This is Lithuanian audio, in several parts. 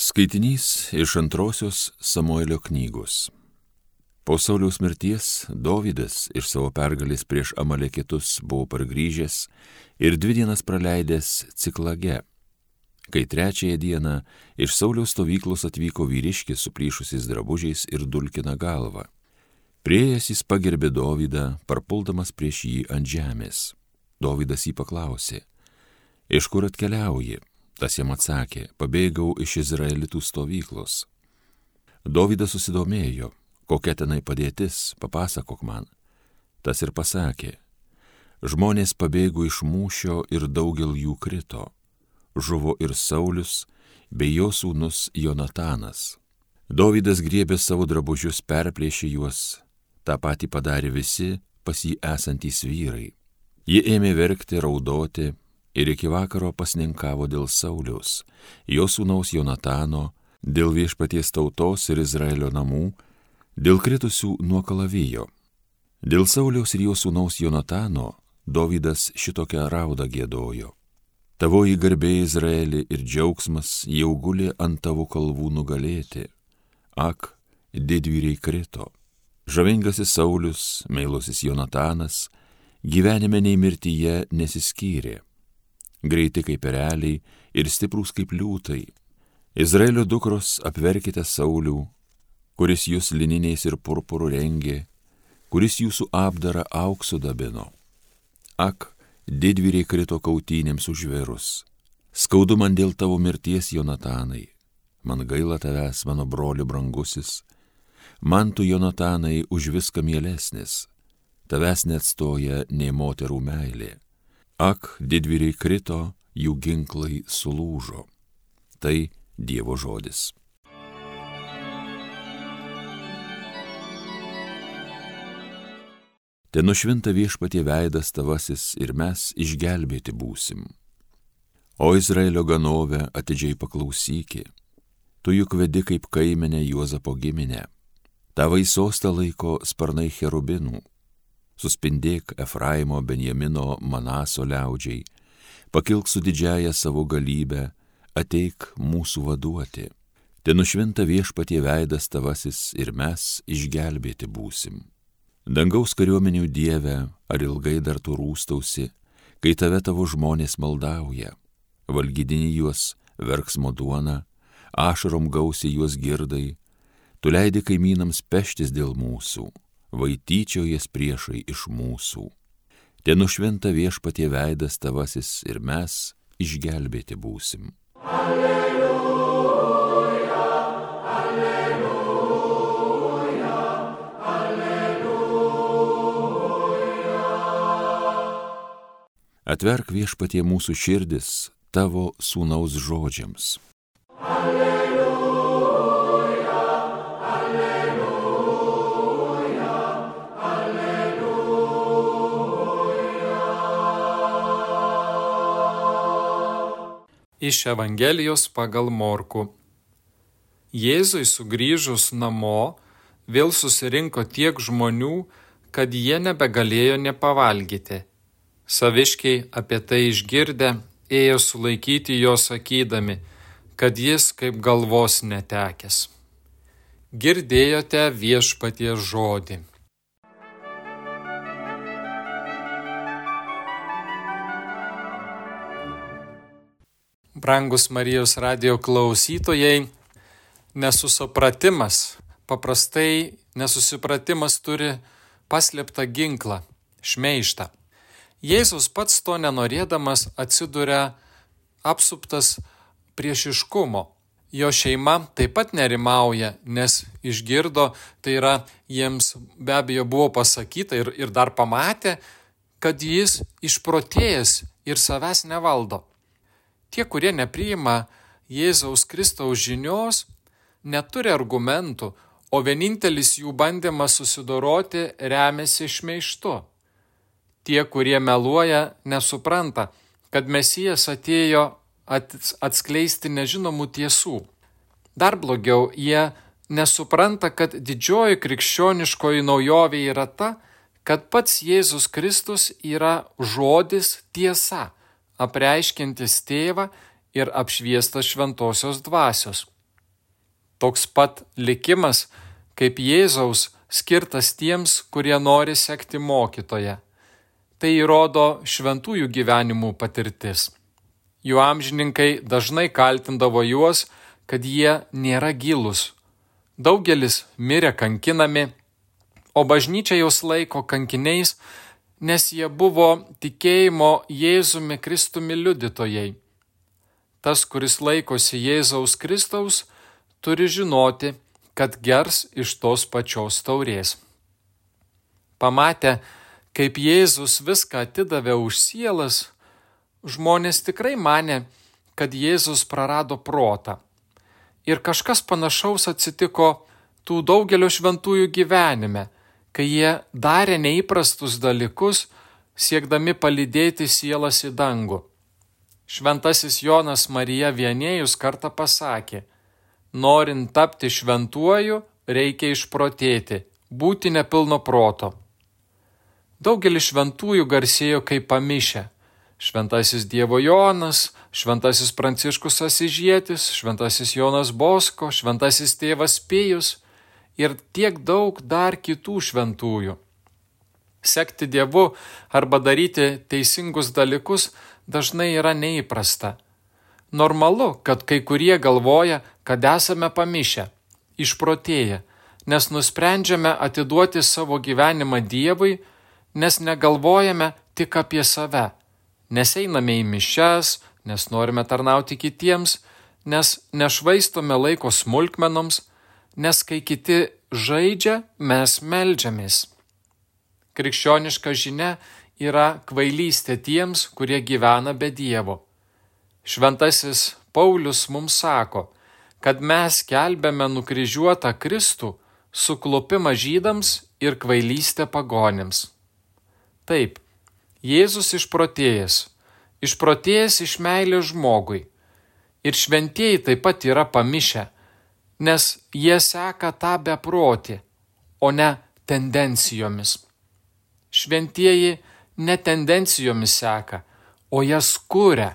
Skaitinys iš antrosios Samuelio knygos. Po Sauliaus mirties Dovydas iš savo pergalės prieš Amalekitus buvo pargrįžęs ir dvi dienas praleidęs ciklage. Kai trečiąją dieną iš Sauliaus stovyklos atvyko vyriškis su plyšusiais drabužiais ir dulkina galvą. Priejas jis pagerbė Dovydą, parpuldamas prieš jį ant žemės. Dovydas jį paklausė, iš kur atkeliauji? Tas jam atsakė, pabėgau iš izraelitų stovyklos. Dovydas susidomėjo, kokia tenai padėtis, papasakok man. Tas ir pasakė, žmonės pabėgo iš mūšio ir daugel jų krito. Žuvo ir Saulis, bei jo sūnus Jonatanas. Dovydas griebė savo drabužius, perplėšė juos, tą patį padarė visi pas jį esantys vyrai. Jie ėmė verkti, raudoti, ir iki vakaro pasninkavo dėl Sauliaus, jo sūnaus Jonatano, dėl viešpaties tautos ir Izraelio namų, dėl kritusių nuo kalavijo. Dėl Sauliaus ir jo sūnaus Jonatano Dovydas šitokią raudą gėdojo. Tavoji garbė Izraeli ir džiaugsmas jau guli ant tavo kalvų nugalėti. Ak, didvyriai krito. Žavingasis Saulis, meilusis Jonatanas, gyvenime nei mirtyje nesiskyrė greiti kaip pereliai ir stiprūs kaip liūtai. Izraelio dukros apverkite Saulių, kuris jūs lininiais ir purpurų rengė, kuris jūsų apdarą auksu dabino. Ak, didvyriai krito kautynėms užverus. Skaudu man dėl tavo mirties, Jonatanai. Man gaila tavęs, mano broli brangusis. Man tu, Jonatanai, už viską mielesnis. Tavęs neatstoja nei moterų meilė. Ak, didvyriai krito, jų ginklai sulūžo. Tai Dievo žodis. Ten nušvinta viešpatie veidas tavasis ir mes išgelbėti būsim. O Izraelio ganovė atidžiai paklausyki, tu juk vedi kaip kaimenė Juozapo giminę, tavai sostą laiko sparnai cherubinų, suspindėk Efraimo, Benjamino, Manaso liaudžiai, pakilk su didžiaja savo galybę, ateik mūsų vaduoti. Ten nušvinta viešpatie veidas tavasis ir mes išgelbėti būsim. Dangaus kariuomenių Dieve, ar ilgai dar tu rūstausi, kai tave tavo žmonės maldauja, valgydini juos verksmo duona, ašarom gausi juos girdai, tu leidi kaimynams peštis dėl mūsų vaityčiojas priešai iš mūsų. Ten nušventa viešpatie veidas tavasis ir mes išgelbėti būsim. Alleluja, alleluja, alleluja. Atverk viešpatie mūsų širdis tavo sūnaus žodžiams. Iš Evangelijos pagal Morku. Jėzui sugrįžus namo vėl susirinko tiek žmonių, kad jie nebegalėjo nepavalgyti. Saviškiai apie tai išgirdę ėjo sulaikyti jo sakydami, kad jis kaip galvos netekęs. Girdėjote viešpaties žodį. Brangus Marijos radio klausytojai, nesusupratimas, paprastai nesusipratimas turi paslėptą ginklą - šmeištą. Jėzus pats to nenorėdamas atsiduria apsuptas priešiškumo. Jo šeima taip pat nerimauja, nes išgirdo, tai yra jiems be abejo buvo pasakyta ir, ir dar pamatė, kad jis išprotėjęs ir savęs nevaldo. Tie, kurie nepriima Jėzaus Kristaus žinios, neturi argumentų, o vienintelis jų bandymas susidoroti remiasi šmeištu. Tie, kurie meluoja, nesupranta, kad Mesijas atėjo atskleisti nežinomų tiesų. Dar blogiau, jie nesupranta, kad didžioji krikščioniškoji naujovė yra ta, kad pats Jėzus Kristus yra žodis tiesa apreiškintis tėvą ir apšviestas šventosios dvasios. toks pat likimas kaip Jėzaus skirtas tiems, kurie nori sekti mokytoje. Tai įrodo šventųjų gyvenimų patirtis. Jų amžininkai dažnai kaltindavo juos, kad jie nėra gilus. Daugelis mirė kankinami, o bažnyčia juos laiko kankiniais, nes jie buvo tikėjimo Jėzumi Kristumi liudytojai. Tas, kuris laikosi Jėzaus Kristaus, turi žinoti, kad gers iš tos pačios taurės. Pamatę, kaip Jėzus viską atidavė už sielas, žmonės tikrai mane, kad Jėzus prarado protą. Ir kažkas panašaus atsitiko tų daugelio šventųjų gyvenime, kai jie darė neįprastus dalykus, siekdami palydėti sielas į dangų. Šventasis Jonas Marija Vienėjus kartą pasakė, norint tapti šventuoju, reikia išprotėti, būti nepilno proto. Daugelis šventųjų garsėjo kaip pamišę. Šventasis Dievo Jonas, Šventasis Pranciškus Asižėtis, Šventasis Jonas Bosko, Šventasis Tėvas Pėjus ir tiek daug dar kitų šventųjų. Sekti Dievu arba daryti teisingus dalykus dažnai yra neįprasta. Normalu, kad kai kurie galvoja, kad esame pamišę, išprotėję, nes nusprendžiame atiduoti savo gyvenimą Dievui, nes negalvojame tik apie save, nes einame į mišes, nes norime tarnauti kitiems, nes nešvaistome laiko smulkmenoms, nes kai kiti žaidžia, mes melžiamės. Krikščioniška žinia yra kvailystė tiems, kurie gyvena be Dievo. Šventasis Paulius mums sako, kad mes kelbėme nukryžiuotą Kristų, suklupimą žydams ir kvailystę pagonėms. Taip, Jėzus išprotėjęs, išprotėjęs iš meilės žmogui. Ir šventieji taip pat yra pamišę, nes jie seka tą beprotį, o ne tendencijomis. Šventieji ne tendencijomis seka, o jas kuria.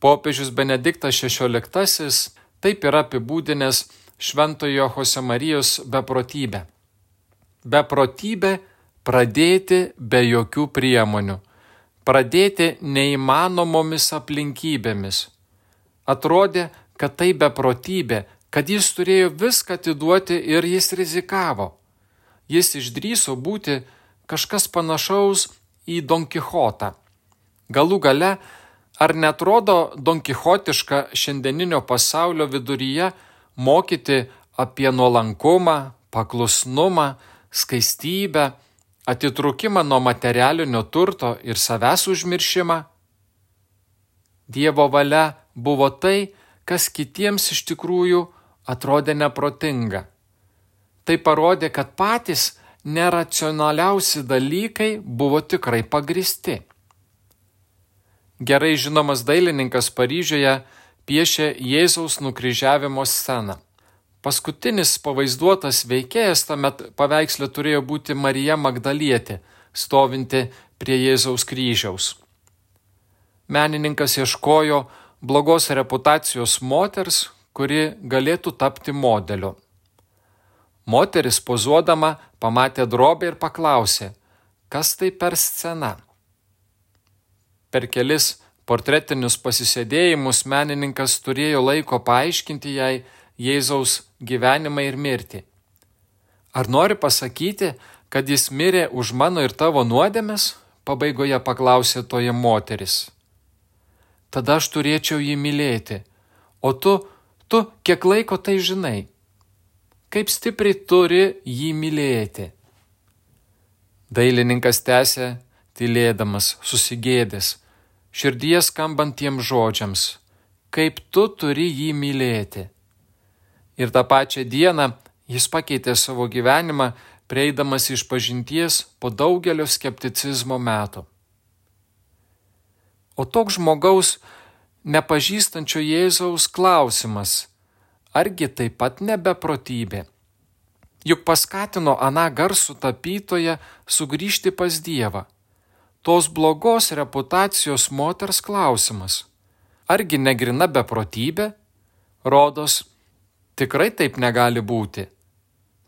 Popiežius Benediktas XVI Taip yra apibūdinęs Šventojo Josemarijos beprotybę. Beprotybė pradėti be jokių priemonių, pradėti neįmanomomis aplinkybėmis. Atrodė, kad tai beprotybė, kad jis turėjo viską atiduoti ir jis rizikavo. Jis išdryso būti kažkas panašaus į Don Quixotą. Galų gale Ar netrodo donkichotiška šiandieninio pasaulio viduryje mokyti apie nuolankumą, paklusnumą, skaistybę, atitrukimą nuo materialinio turto ir savęs užmiršimą? Dievo valia buvo tai, kas kitiems iš tikrųjų atrodė neprotinga. Tai parodė, kad patys neracionaliausi dalykai buvo tikrai pagristi. Gerai žinomas dailininkas Paryžiuje piešė Jėzaus nukryžiavimo sceną. Paskutinis pavaizduotas veikėjas tame paveiksle turėjo būti Marija Magdalietė, stovinti prie Jėzaus kryžiaus. Menininkas ieškojo blogos reputacijos moters, kuri galėtų tapti modeliu. Moteris pozuodama pamatė drobę ir paklausė, kas tai per scena. Per kelis portretinius pasisėdėjimus menininkas turėjo laiko paaiškinti jai Jėzaus gyvenimą ir mirtį. Ar nori pasakyti, kad jis mirė už mano ir tavo nuodėmes? Pabaigoje paklausė toje moteris. Tada aš turėčiau jį mylėti. O tu, tu kiek laiko tai žinai? Kaip stipriai turi jį mylėti? Dailininkas tęsė tylėdamas, susigėdęs, širdies skambantiems žodžiams, kaip tu turi jį mylėti. Ir tą pačią dieną jis pakeitė savo gyvenimą, prieidamas iš pažinties po daugelio skepticizmo metų. O toks žmogaus nepažįstančio Jėzaus klausimas, argi taip pat nebeprotybė? Juk paskatino aną garsų tapytoją sugrįžti pas Dievą tos blogos reputacijos moters klausimas. Argi negrina beprotybė? Rodos, Tikrai taip negali būti.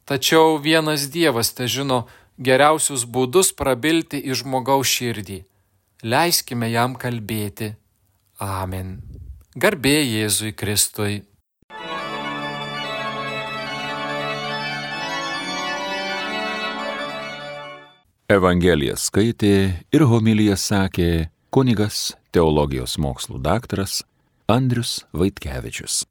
Tačiau vienas Dievas te žino geriausius būdus prabilti į žmogaus širdį. Leiskime jam kalbėti. Amen. Garbė Jėzui Kristui. Evangeliją skaitė ir homiliją sakė kunigas teologijos mokslų daktaras Andrius Vaitkevičius.